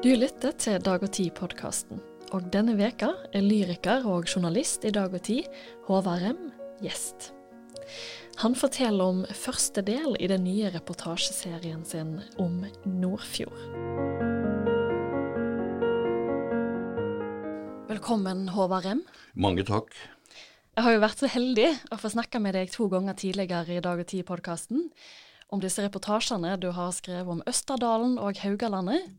Du lytter til Dag og Tid-podkasten, og denne veka er lyriker og journalist i Dag og Tid, Håvard Rem, gjest. Han forteller om første del i den nye reportasjeserien sin om Nordfjord. Velkommen, Håvard Rem. Mange takk. Jeg har jo vært så heldig å få snakke med deg to ganger tidligere i Dag og Tid-podkasten om disse reportasjene du har skrevet om Østerdalen og Haugalandet.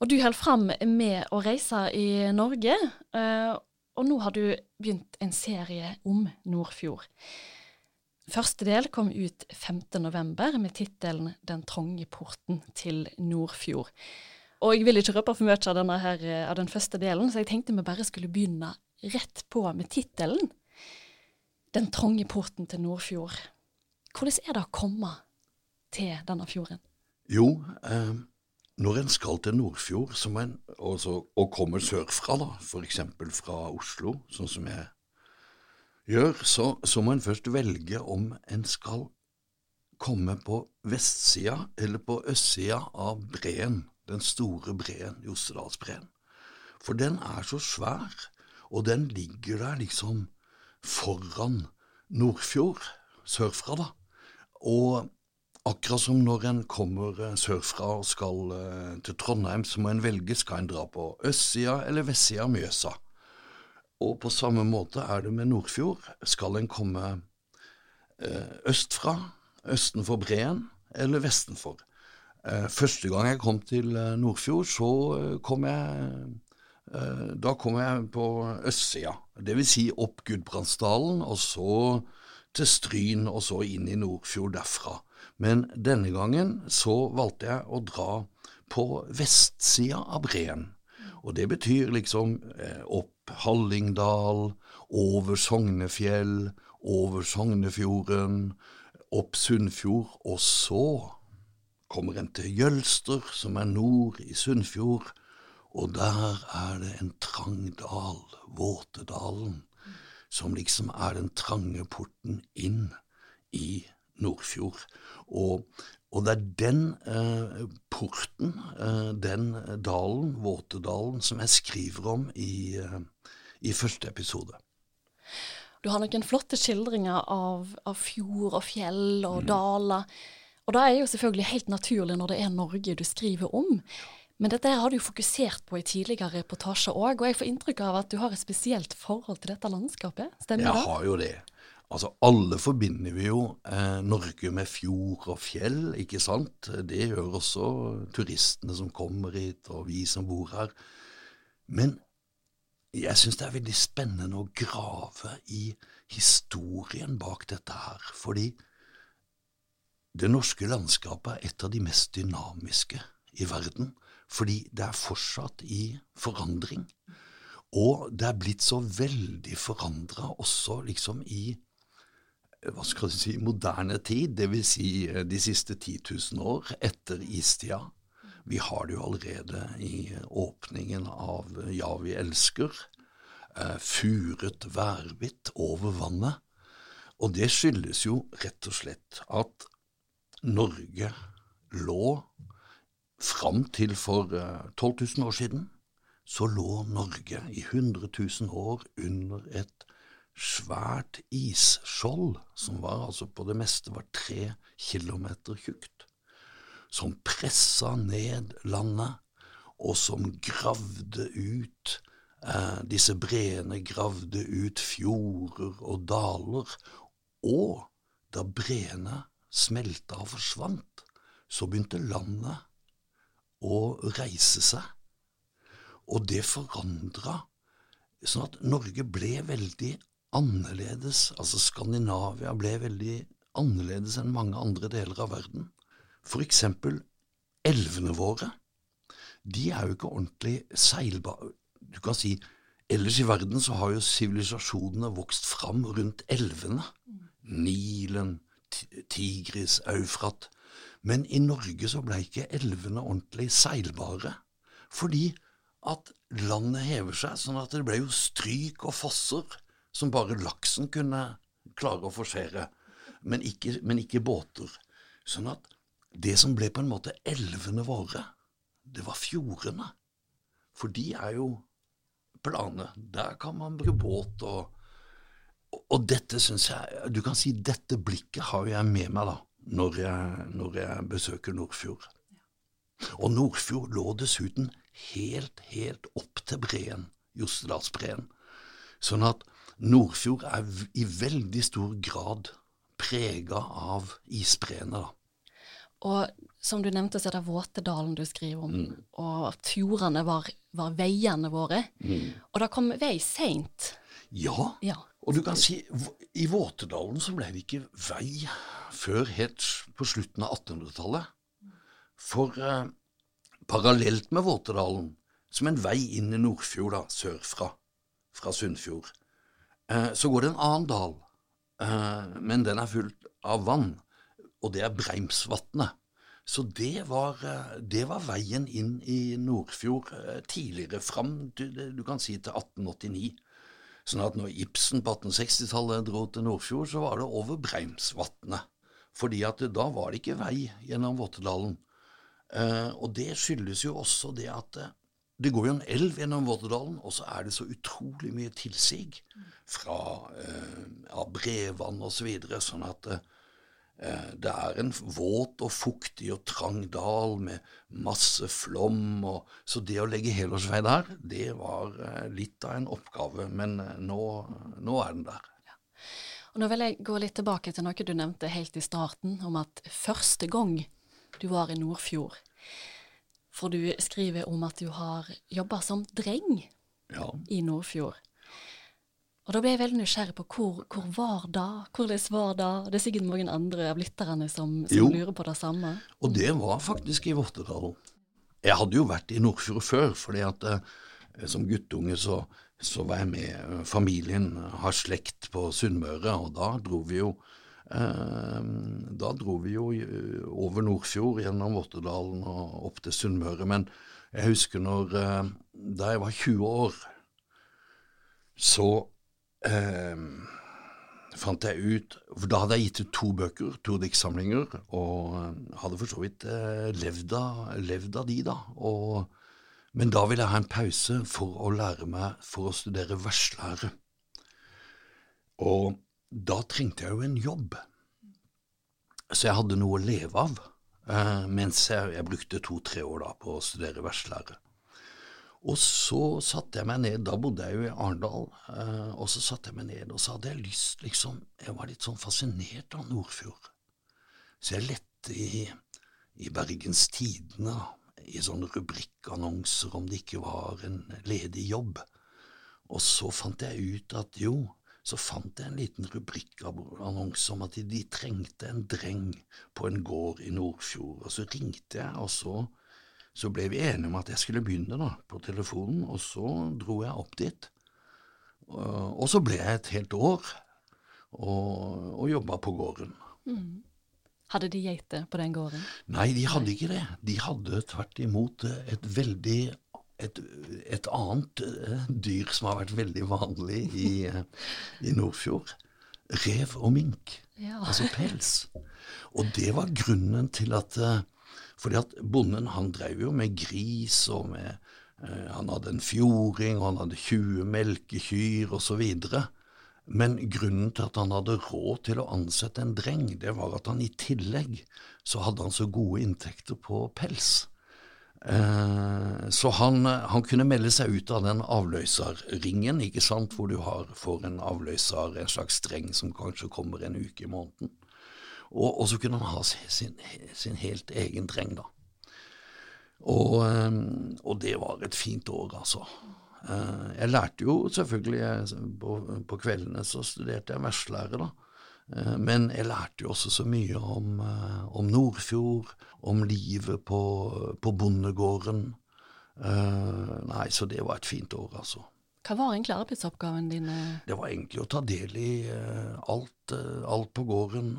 Og du holder fram med å reise i Norge, eh, og nå har du begynt en serie om Nordfjord. Første del kom ut 5.11. med tittelen 'Den trange porten til Nordfjord'. Og jeg vil ikke røpe for mye av, her, av den første delen, så jeg tenkte vi bare skulle begynne rett på med tittelen. 'Den trange porten til Nordfjord'. Hvordan er det å komme til denne fjorden? Jo, eh, når en skal til Nordfjord en, også, og kommer sørfra, da, f.eks. fra Oslo, sånn som jeg gjør, så, så må en først velge om en skal komme på vestsida eller på østsida av breen, den store breen, Jostedalsbreen. For den er så svær, og den ligger der liksom foran Nordfjord, sørfra, da. Og akkurat som når en kommer eh, sørfra og skal uh, til Trondheim, så må en velge skal en dra på østsida eller vestsida av Mjøsa. Og på samme måte er det med Nordfjord. Skal en komme uh, østfra, østenfor Breen, eller vestenfor? Første gang jeg kom til Nordfjord, så kom jeg da kom jeg på østsida, dvs. Si opp Gudbrandsdalen, og så til Stryn, og så inn i Nordfjord derfra. Men denne gangen så valgte jeg å dra på vestsida av breen. Og det betyr liksom eh, opp Hallingdal, over Sognefjell, over Sognefjorden, opp Sunnfjord, og så kommer en til Jølster, som er nord i Sunnfjord, og der er det en trang dal, Våtedalen, som liksom er den trange porten inn i Nordfjord. Og, og det er den eh, porten, eh, den dalen, Våtedalen, som jeg skriver om i, eh, i første episode. Du har noen flotte skildringer av, av fjord og fjell og mm. daler. Og det er jo selvfølgelig helt naturlig når det er Norge du skriver om. Men dette har du jo fokusert på i tidligere reportasjer òg, og jeg får inntrykk av at du har et spesielt forhold til dette landskapet. Stemmer det? Jeg har jo det. Altså, Alle forbinder vi jo eh, Norge med fjord og fjell, ikke sant? Det gjør også turistene som kommer hit, og vi som bor her. Men jeg syns det er veldig spennende å grave i historien bak dette her, fordi det norske landskapet er et av de mest dynamiske i verden fordi det er fortsatt i forandring. Og det er blitt så veldig forandra også liksom i hva skal du si, moderne tid, dvs. Si eh, de siste 10 000 år etter istida. Vi har det jo allerede i åpningen av Ja, vi elsker. Eh, furet værbitt over vannet. Og det skyldes jo rett og slett at Norge lå Fram til for 12 eh, 000 år siden så lå Norge i 100 000 år under et svært isskjold, som var altså på det meste var tre kilometer tjukt, som pressa ned landet, og som gravde ut eh, Disse breene gravde ut fjorder og daler, og da breene smelta og forsvant, så begynte landet å reise seg. Og det forandra sånn at Norge ble veldig annerledes. Altså Skandinavia ble veldig annerledes enn mange andre deler av verden. For eksempel elvene våre. De er jo ikke ordentlig seilbare. Du kan si ellers i verden så har jo sivilisasjonene vokst fram rundt elvene. Nilen, Tigris, Eufrat. Men i Norge så ble ikke elvene ordentlig seilbare, fordi at landet hever seg, sånn at det ble jo stryk og fosser som bare laksen kunne klare å forsere, men ikke, men ikke båter. Sånn at det som ble på en måte elvene våre, det var fjordene. For de er jo plane. Der kan man bruke båt og Og dette syns jeg Du kan si dette blikket har jeg med meg da, når jeg, når jeg besøker Nordfjord. Og Nordfjord lå dessuten helt, helt opp til breen, Jostedalsbreen. Sånn at Nordfjord er i veldig stor grad prega av isbreene. Og som du nevnte, så er det Våtedalen du skriver om, Mm. og fjordene var, var veiene våre. Mm. Og det kom vei seint. Ja, Ja. og du kan si i Våtedalen så ble det ikke vei før helt på slutten av 1800-tallet. For eh, parallelt med Våtedalen, som en vei inn i Nordfjord da, sørfra, fra Sunnfjord, så går det en annen dal, eh, men den er full av vann, og det er Breimsvatnet. Så det var, eh, det var veien inn i Nordfjord eh, tidligere, fram til, du kan si til 1889. Sånn at når Ibsen på 1860-tallet dro til Nordfjord, så var det over Breimsvatnet. Fordi at da var det ikke vei gjennom Våtedalen. Eh, og det skyldes jo også det at eh, det går jo en elv gjennom Vårdedalen, og så er det så utrolig mye tilsig fra eh, av brevvann osv. Så videre, sånn at eh, det er en våt og fuktig og trang dal med masse flom. Og, så det å legge helårsvei der, det var eh, litt av en oppgave. Men eh, nå, nå er den der. Og nå vil jeg gå litt tilbake til noe du nevnte helt i starten, om at første gang du var i Nordfjord. For du skriver om at du har jobba som dreng Ja. i Nordfjord. Og da ble jeg veldig nysgjerrig på hvor, hvor var det, hvordan var da? Det er sikkert mange andre av lytterne som, Jo. som lurer på det samme. Og det var faktisk i Vortedalen. Jeg hadde jo vært i Nordfjord før, fordi at eh, som guttunge så, så var jeg med eh, familien, eh, har slekt på Sunnmøre, og da dro vi jo da dro vi jo eh, over Nordfjord gjennom Vortedalen og opp til Sunnmøre. Men jeg husker når eh, da jeg var 20 år, så eh, fant jeg ut For da hadde jeg gitt ut to bøker, to diktsamlinger, og eh, hadde for så vidt levd, av, levd av de, da. Og, men da ville jeg ha en pause for å lære meg for å studere verslære. Og da trengte jeg jo en jobb, så jeg hadde noe å leve av, eh, mens jeg, jeg brukte to-tre år da på å studere verslære. Og så satte jeg meg ned, da bodde jeg jo i Arendal, eh, og så satte jeg meg ned, og så hadde jeg lyst, liksom, jeg var litt sånn fascinert av Nordfjord. Så jeg lette i, i Bergens Tidende, i sånne rubrikkannonser om det ikke var en ledig jobb. Og så fant jeg ut at jo, så fant jeg en liten rubrikkannonse om at de, de trengte en dreng på en gård i Nordfjord, og så ringte jeg, og så så ble vi enige om at jeg skulle begynne da, på telefonen, og så dro jeg opp dit. Og, og så ble jeg et helt år og, og jobba på gården. Hadde de geiter på den gården? Nei, de hadde ikke det. De hadde tvert imot et veldig et, et annet eh, dyr som har vært veldig vanlig i, eh, i Nordfjord. Rev og mink. Ja. Altså pels. Og det var grunnen til at eh, fordi at bonden han drev jo med gris, og med, eh, han hadde en fjording, og han hadde 20 melkekyr osv. Men grunnen til at han hadde råd til å ansette en dreng, det var at han i tillegg så hadde han så gode inntekter på pels. Eh, så han, han kunne melde seg ut av den avløserringen, ikke sant, hvor du har, får en avløser, en slags dreng som kanskje kommer en uke i måneden. Og, og så kunne han ha sin, sin helt egen dreng, da. Og, eh, og det var et fint år, altså. Eh, Jeg lærte jo selvfølgelig på, på kveldene så studerte jeg verslære, da. Eh, Men jeg lærte jo også så mye om, eh, om Nordfjord, om livet på, på bondegården. Eh, Nei, så det var et fint år, altså. Hva var egentlig arbeidsoppgaven din? Det var egentlig å ta del i alt, alt på gården.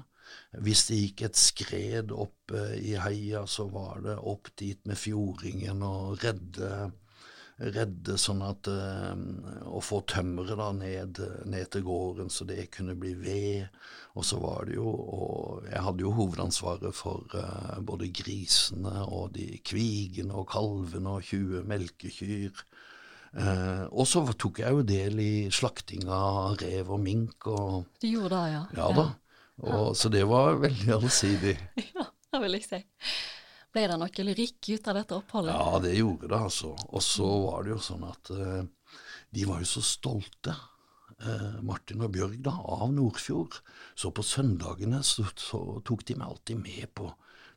Hvis det gikk et skred opp i heia, så var det opp dit med fjordingen og redde, redde sånn at eh, Å få tømmeret da ned, ned til gården så det kunne bli ved. Og så var det jo Og Jeg hadde jo hovedansvaret for uh, både grisene og de kvigene og kalvene og 20 melkekyr. Uh, og så tok jeg jo del i slakting av rev og mink. Og, du gjorde det, ja? Ja da. Og, så det var veldig allsidig. ja, det vil jeg si. Ble det noe lyrikk ut av dette oppholdet? Ja, det gjorde det, altså. Og så var det jo sånn at uh, de var jo så stolte, uh, Martin og Bjørg, da, av Nordfjord. Så på søndagene så, så tok de meg alltid med på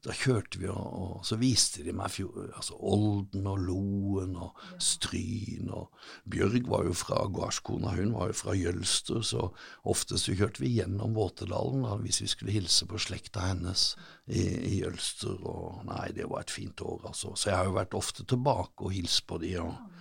da kjørte vi, og, og så viste de meg fjord, altså Olden og Loen og Stryn. og Bjørg var jo fra gårdskona, hun var jo fra Jølster, så oftest kjørte vi gjennom Våtedalen da, hvis vi skulle hilse på slekta hennes i, i Jølster. og Nei, det var et fint år, altså. Så jeg har jo vært ofte tilbake og hilst på de. og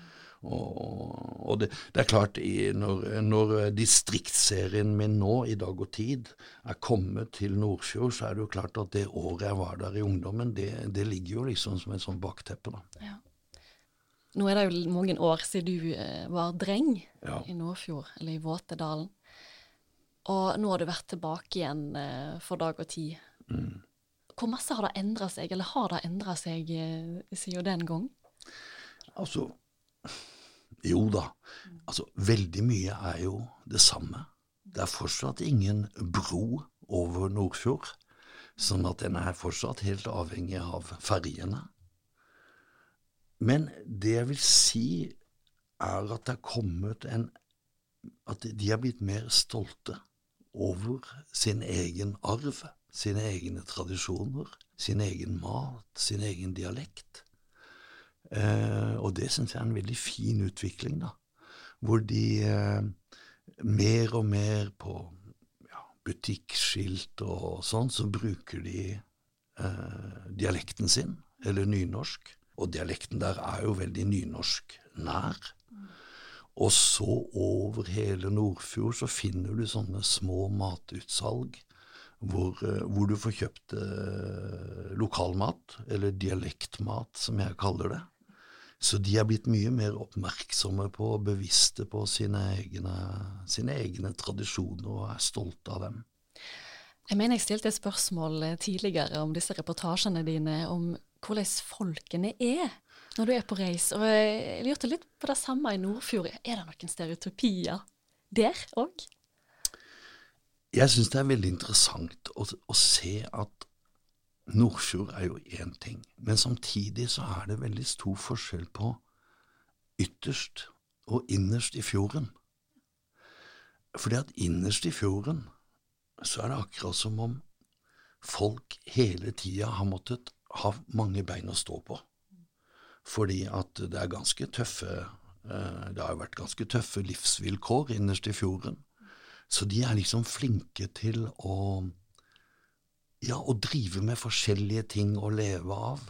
og, og det, det, er klart, når, når, distriktsserien min nå, i dag og tid, er kommet til Nordfjord, så er det jo klart at det året jeg var der i ungdommen, det, det ligger jo liksom som et sånt bakteppe. da. Ja. Nå er det jo mange år siden du eh, var dreng ja. i Nordfjord, eller i Våtedalen. Og nå har du vært tilbake igjen eh, for dag og tid. Mm. Hvor masse har det endra seg, eller har det endra seg eh, siden den gang? Altså, jo da. Altså, veldig mye er jo det samme. Det er fortsatt ingen bro over Nordfjord, sånn at den er fortsatt helt avhengig av ferjene. Men det jeg vil si, er at det er kommet en At de er blitt mer stolte over sin egen arv, sine egne tradisjoner, sin egen mat, sin egen dialekt. Eh, og det syns jeg er en veldig fin utvikling, da. Hvor de eh, mer og mer på ja, butikkskilt og sånn, så bruker de eh, dialekten sin, eller nynorsk. Og dialekten der er jo veldig nynorsk nær. Og så over hele Nordfjord så finner du sånne små matutsalg hvor, eh, hvor du får kjøpt eh, lokalmat, eller dialektmat, som jeg kaller det. Så de er blitt mye mer oppmerksomme på og bevisste på sine egne, sine egne tradisjoner og er stolte av dem. Jeg mener jeg stilte et spørsmål eh, tidligere om disse reportasjene dine, om hvordan folkene er når du er på reis. Og jeg lurte litt på det samme i Nordfjord. Er det noen stereotypier der òg? Jeg syns det er veldig interessant å, å se at Nordfjord er jo én ting, men samtidig så er det veldig stor forskjell på ytterst og innerst i fjorden. Fordi at innerst i fjorden så er det akkurat som om folk hele tida har måttet ha mange bein å stå på. Fordi at det er ganske tøffe eh, Det har vært ganske tøffe livsvilkår innerst i fjorden. Så de er liksom flinke til å ja, å drive med forskjellige ting å leve av.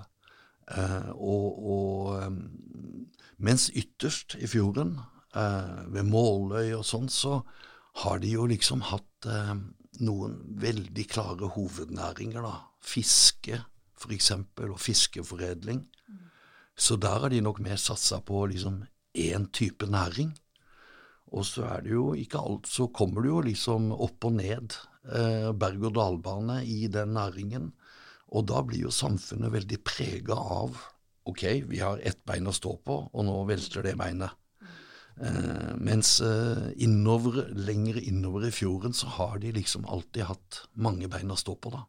Eh, og, og, um, mens ytterst i fjorden, eh, ved Måløy og sånn, så har de jo liksom hatt eh, noen veldig klare hovednæringer, da. Fiske, for eksempel, og fiskeforedling. Mm. Så der har de nok mer satsa på liksom én type næring. Og så er det jo ikke alt, så kommer det jo liksom opp og ned eh, berg-og-dal-bane i den næringen. Og da blir jo samfunnet veldig prega av ok, vi har ett bein å stå på, og nå velter det beinet. Eh, mens eh, innover, lenger innover i fjorden så har de liksom alltid hatt mange bein å stå på, da.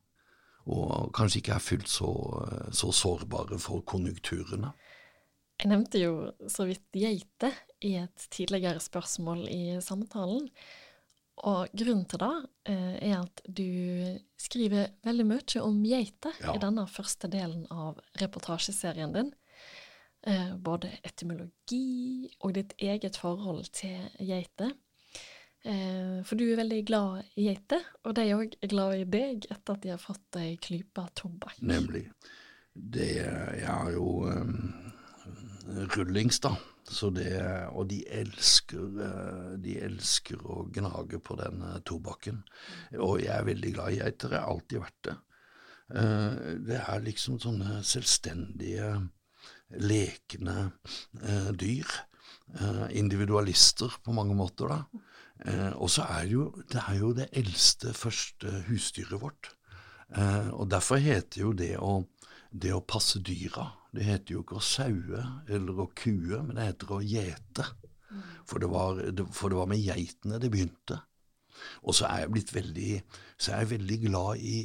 Og kanskje ikke er fullt så, så sårbare for konjunkturene. Jeg nevnte jo så vidt geiter i et tidligere spørsmål i samtalen. Og grunnen til det eh, er at du skriver veldig mye om geiter ja. i denne første delen av reportasjeserien din. Eh, både etymologi og ditt eget forhold til geiter. Eh, for du er veldig glad i geiter, og de òg er glad i deg etter at de har fått ei klype tobakk. Nemlig. Det, jeg har jo um, rullings, da. Det, og de elsker, eh, de elsker å gnage på den eh, tobakken. Og jeg er veldig glad i geiter, jeg har alltid vært det. Eh, det er liksom sånne selvstendige, lekne dyr. Individualister på mange måter, da. Og så er det jo det, er jo det eldste, første husdyret vårt. Og derfor heter jo det å, det å passe dyra Det heter jo ikke å saue eller å kue, men det heter å gjete. For, det var, for det var med geitene det begynte. Og så er jeg blitt veldig, så er jeg veldig glad i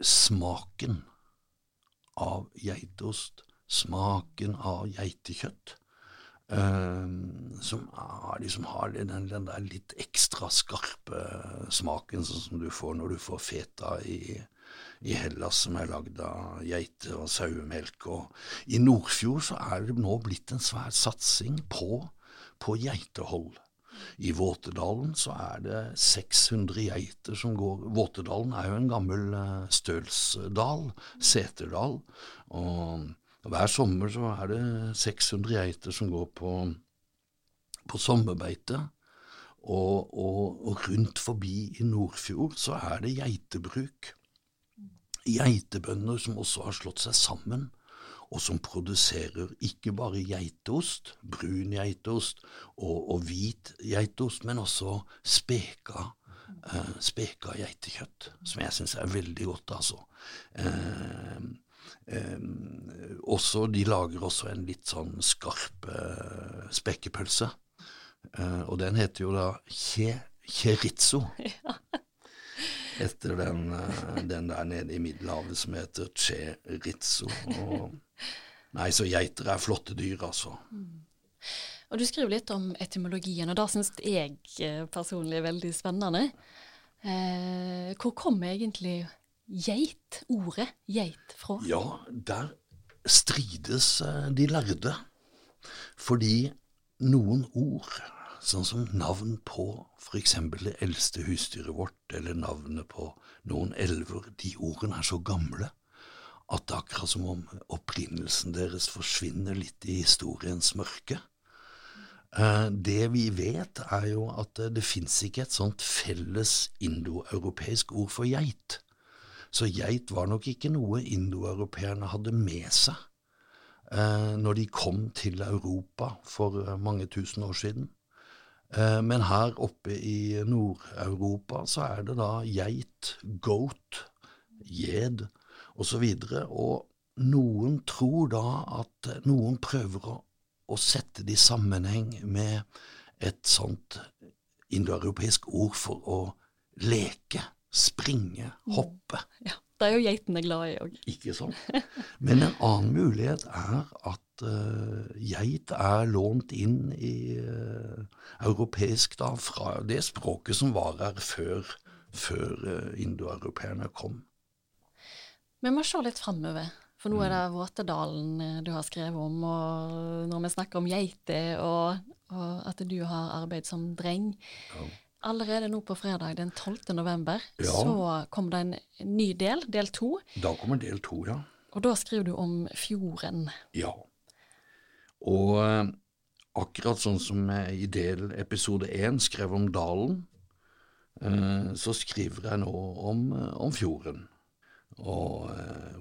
smaken av geitost, smaken av geitekjøtt. Uh, som har, liksom har den, den, der litt ekstra skarpe smaken, sånn som du får når du får feta i, i Hellas, som er lagd av geite- og sauemelk. Og I Nordfjord så er det nå blitt en svær satsing på, på geitehold. I Våtedalen så er det 600 geiter som går Våtedalen er jo en gammel uh, stølsdal, seterdal. og hver sommer så er det 600 geiter som går på, på sommerbeite. Og, og, og, rundt forbi i Nordfjord så er det geitebruk. Geitebønder som også har slått seg sammen, og som produserer ikke bare geitost, brun geitost og, og hvit geitost, men også speka, eh, speka geitekjøtt, som jeg syns er veldig godt, altså. Eh, Eh, også, de lager også en litt sånn skarp eh, spekepølse. Eh, og den heter jo da kje, cherizo. Ja. Etter den, eh, den, der nede i Middelhavet som heter cherizo. Og, nei, så geiter er flotte dyr, altså. Mm. Og Du skriver litt om etymologien, og det syns jeg eh, personlig er veldig spennende. Eh, hvor kommer egentlig geit, ordet geit fra? Ja, der strides eh, de lærde. Fordi noen ord, sånn som navn på f.eks. det eldste husdyret vårt, eller navnet på noen elver, de ordene er så gamle at det er akkurat som om opprinnelsen deres forsvinner litt i historiens mørke. Eh, det vi vet, er jo at det fins ikke et sånt felles indoeuropeisk ord for geit. Så geit var nok ikke noe indoeuropeerne hadde med seg eh, når de kom til Europa for mange tusen år siden. Eh, men her oppe i Nord-Europa så er det da geit, goat, gjed osv. Og, så og noen tror da at noen prøver å, å sette det i sammenheng med et sånt indoeuropeisk ord for å leke springe, mm. hoppe. Ja, Det er jo geitene glad i òg. Ikke sant. Men en annen mulighet er at uh, geit er lånt inn i uh, europeisk da, fra det språket som var her før, før uh, indoeuropeerne kom. Vi må se litt framover. For nå er det mm. Våtedalen du har skrevet om, og når vi snakker om geiter, og, og, at du har arbeid som dreng. Ja. Allerede nå på fredag den 12. november ja. så kom det en ny del, del to. Da kommer del to, ja. Og da skriver du om fjorden. Ja. Og eh, akkurat sånn som jeg i del episode én skrev om dalen, eh, så skriver jeg nå om, eh, om fjorden. Og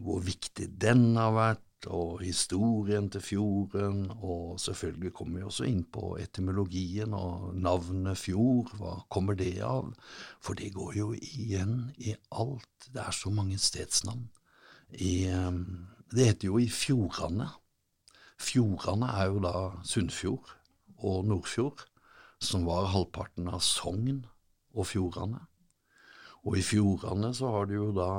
hvor viktig den har vært, og historien til fjorden, og selvfølgelig kommer vi også inn på etymologien og navnet fjord, hva kommer det av? For det går jo igjen i alt, det er så mange stedsnavn. I, det heter jo i fjordane. Fjordane er jo da Sunnfjord og Nordfjord, som var halvparten av Sogn og Fjordane. Og i Fjordane så har du jo da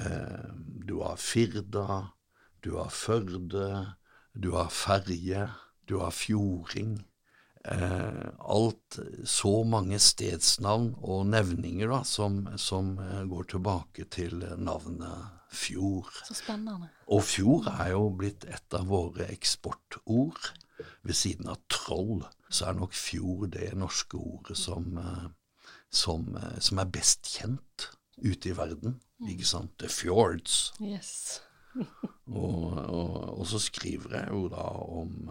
eh, Du har Firda, du har Førde, du har ferje, du har fjording. Eh, alt Så mange stedsnavn og nevninger da, som, som eh, går tilbake til navnet fjord. Så spennende. Og fjord er jo blitt et av våre eksportord. Ved siden av troll så er nok fjord det norske ordet som, eh, som, eh, som er best kjent ute i verden. Ikke sant? The fjords. Yes og, og, og, så skriver jeg jo da om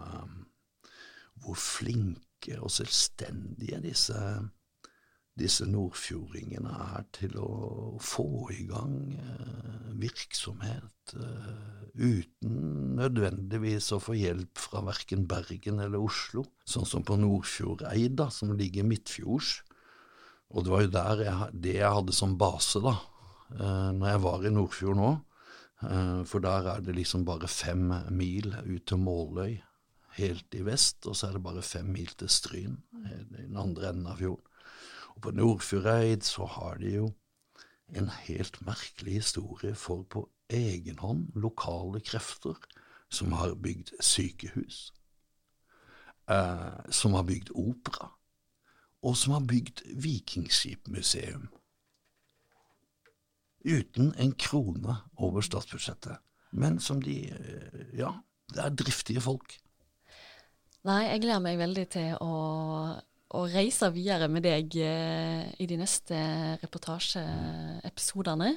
hvor flinke og selvstendige disse, disse nordfjordingene er til å få i gang uh, virksomhet uh, uten nødvendigvis å få hjelp fra verken Bergen eller Oslo, sånn som på Nordfjordeida, som ligger midtfjords. Og det var jo der jeg, det jeg hadde som base, da eh, når jeg var i Nordfjord nå. Eh, for der er det liksom bare fem mil ut til Måløy, helt i vest, og så er det bare fem mil til Stryn, i den andre enden av fjorden. Og på Nordfjordeid så har de jo en helt merkelig historie for på egen hånd lokale krefter som har bygd sykehus, eh, som har bygd opera, og som har bygd vikingskipmuseum. Uten en krone over statsbudsjettet. Men som de eh, Ja, det er driftige folk. Nei, jeg gleder meg veldig til å, å reise videre med deg eh, i de neste reportasjeepisodene.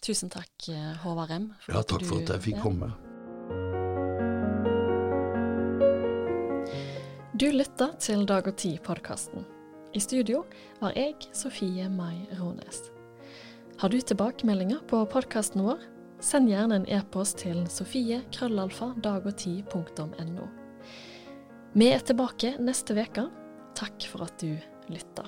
Tusen takk, eh, Håvard Rem. Ja, takk for at jeg fikk ja. komme. Du lytta til Dag og Tid-podkasten. I studio var jeg, Sofie Mai Rones. Har du tilbakemeldinger på podkasten vår? Send gjerne en e-post til sofie.krøllalfa.dagogtid.no. Vi er tilbake neste uke. Takk for at du lytta.